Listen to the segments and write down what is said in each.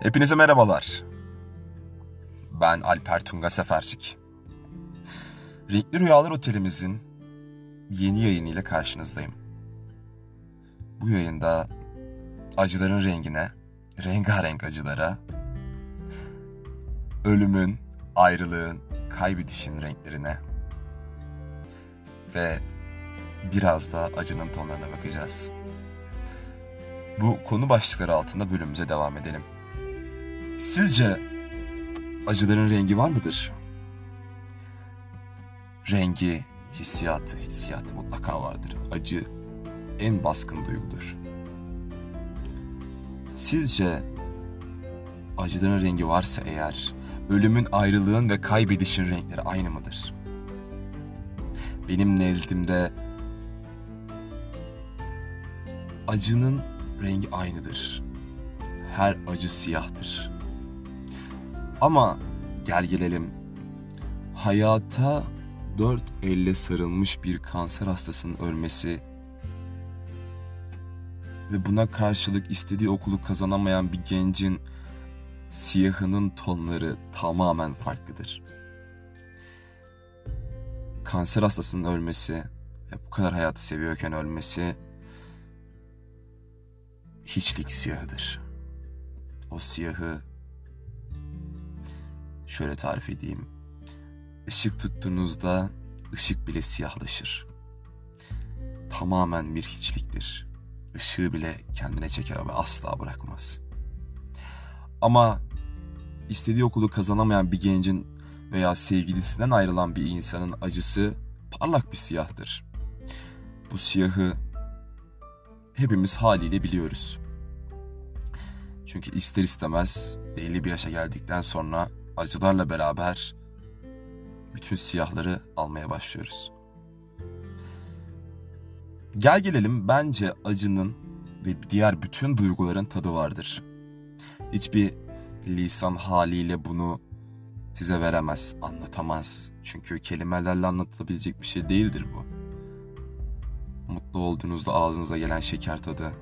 Hepinize merhabalar. Ben Alper Tunga Sefercik. Renkli Rüyalar Otelimizin yeni yayınıyla karşınızdayım. Bu yayında acıların rengine, rengarenk acılara, ölümün, ayrılığın, kaybedişin renklerine ve biraz da acının tonlarına bakacağız. Bu konu başlıkları altında bölümümüze devam edelim. Sizce acıların rengi var mıdır? Rengi, hissiyatı, hissiyatı mutlaka vardır. Acı en baskın duygudur. Sizce acıların rengi varsa eğer, ölümün, ayrılığın ve kaybedişin renkleri aynı mıdır? Benim nezdimde acının rengi aynıdır. Her acı siyahtır. Ama gel gelelim hayata dört elle sarılmış bir kanser hastasının ölmesi ve buna karşılık istediği okulu kazanamayan bir gencin siyahının tonları tamamen farklıdır. Kanser hastasının ölmesi ve bu kadar hayatı seviyorken ölmesi hiçlik siyahıdır. O siyahı şöyle tarif edeyim. Işık tuttuğunuzda ışık bile siyahlaşır. Tamamen bir hiçliktir. Işığı bile kendine çeker ve asla bırakmaz. Ama istediği okulu kazanamayan bir gencin veya sevgilisinden ayrılan bir insanın acısı parlak bir siyahtır. Bu siyahı hepimiz haliyle biliyoruz. Çünkü ister istemez belli bir yaşa geldikten sonra acılarla beraber bütün siyahları almaya başlıyoruz. Gel gelelim bence acının ve diğer bütün duyguların tadı vardır. Hiçbir lisan haliyle bunu size veremez, anlatamaz. Çünkü kelimelerle anlatılabilecek bir şey değildir bu. Mutlu olduğunuzda ağzınıza gelen şeker tadı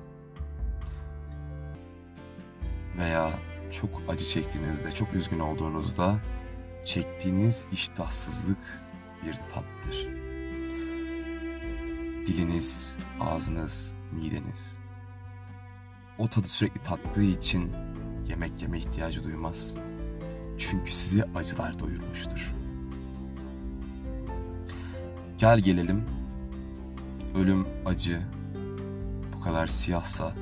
veya çok acı çektiğinizde, çok üzgün olduğunuzda çektiğiniz iştahsızlık bir tattır. Diliniz, ağzınız, mideniz o tadı sürekli tattığı için yemek yeme ihtiyacı duymaz. Çünkü sizi acılar doyurmuştur. Gel gelelim. Ölüm acı bu kadar siyahsa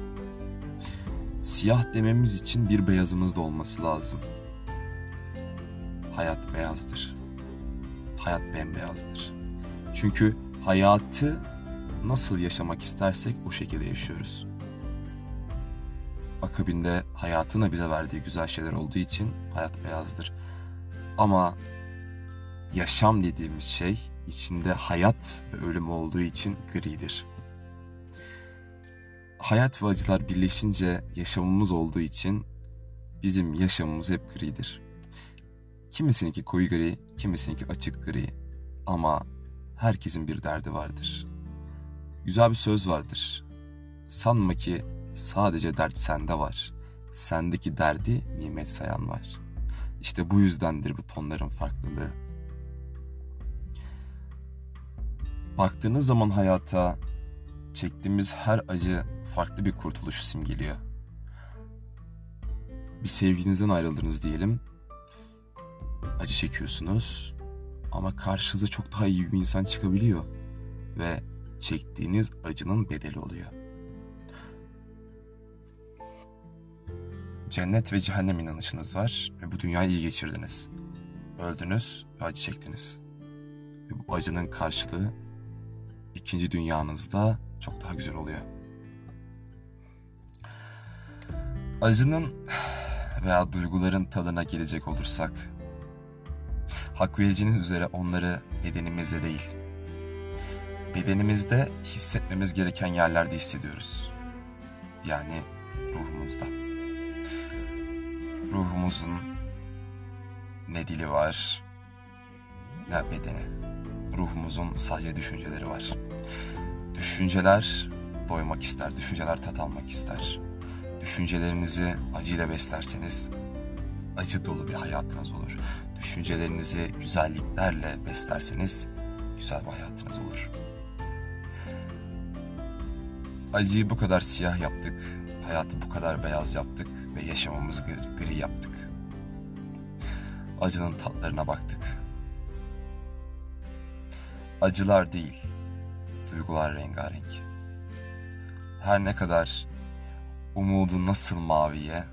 siyah dememiz için bir beyazımız da olması lazım. Hayat beyazdır. Hayat bembeyazdır. Çünkü hayatı nasıl yaşamak istersek o şekilde yaşıyoruz. Akabinde hayatın da bize verdiği güzel şeyler olduğu için hayat beyazdır. Ama yaşam dediğimiz şey içinde hayat ve ölüm olduğu için gridir hayat ve acılar birleşince yaşamımız olduğu için bizim yaşamımız hep gridir. Kimisininki koyu gri, kimisininki açık gri ama herkesin bir derdi vardır. Güzel bir söz vardır. Sanma ki sadece dert sende var. Sendeki derdi nimet sayan var. İşte bu yüzdendir bu tonların farklılığı. Baktığınız zaman hayata çektiğimiz her acı farklı bir kurtuluş simgeliyor. Bir sevgilinizden ayrıldınız diyelim. Acı çekiyorsunuz ama karşınıza çok daha iyi bir insan çıkabiliyor ve çektiğiniz acının bedeli oluyor. Cennet ve cehennem inanışınız var ve bu dünyayı iyi geçirdiniz. Öldünüz ve acı çektiniz. Ve bu acının karşılığı ikinci dünyanızda çok daha güzel oluyor. Acının veya duyguların tadına gelecek olursak, hak vereceğiniz üzere onları bedenimizde değil, bedenimizde hissetmemiz gereken yerlerde hissediyoruz. Yani ruhumuzda. Ruhumuzun ne dili var, ne bedeni. Ruhumuzun sadece düşünceleri var. Düşünceler doymak ister, düşünceler tat almak ister Düşüncelerinizi acıyla beslerseniz acı dolu bir hayatınız olur. Düşüncelerinizi güzelliklerle beslerseniz güzel bir hayatınız olur. Acıyı bu kadar siyah yaptık, hayatı bu kadar beyaz yaptık ve yaşamamızı gri yaptık. Acının tatlarına baktık. Acılar değil, duygular rengarenk. Her ne kadar umudu nasıl maviye,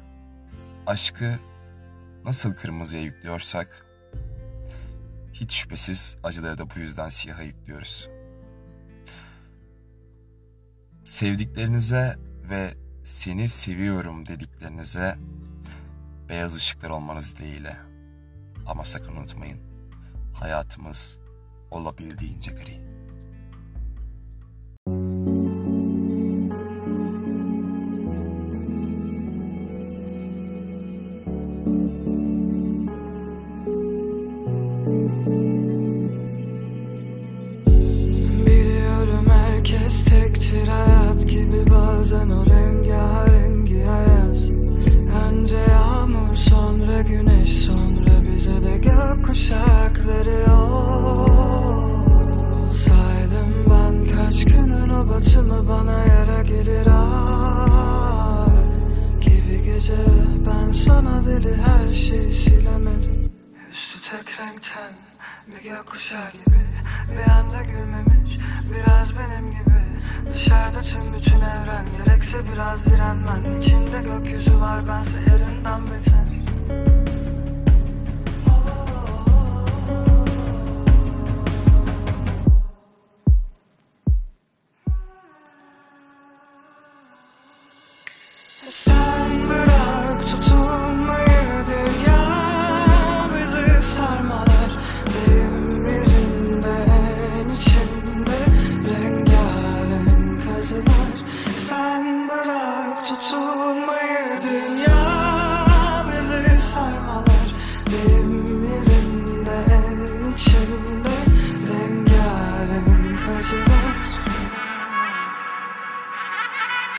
aşkı nasıl kırmızıya yüklüyorsak, hiç şüphesiz acıları da bu yüzden siyaha yüklüyoruz. Sevdiklerinize ve seni seviyorum dediklerinize beyaz ışıklar olmanız dileğiyle. Ama sakın unutmayın, hayatımız olabildiğince gri. Tektir hayat gibi bazen o rengarengi ayaz Önce yağmur sonra güneş sonra bize de gökkuşakları yol Saydım ben kaç günün o batımı bana yara gelir ay. Gibi gece ben sana deli her şeyi tek renkten bir gökkuşağı gibi Bir anda gülmemiş biraz benim gibi. Dışarıda tüm bütün evren gerekse biraz direnmen İçinde gökyüzü var bense yerinden beter so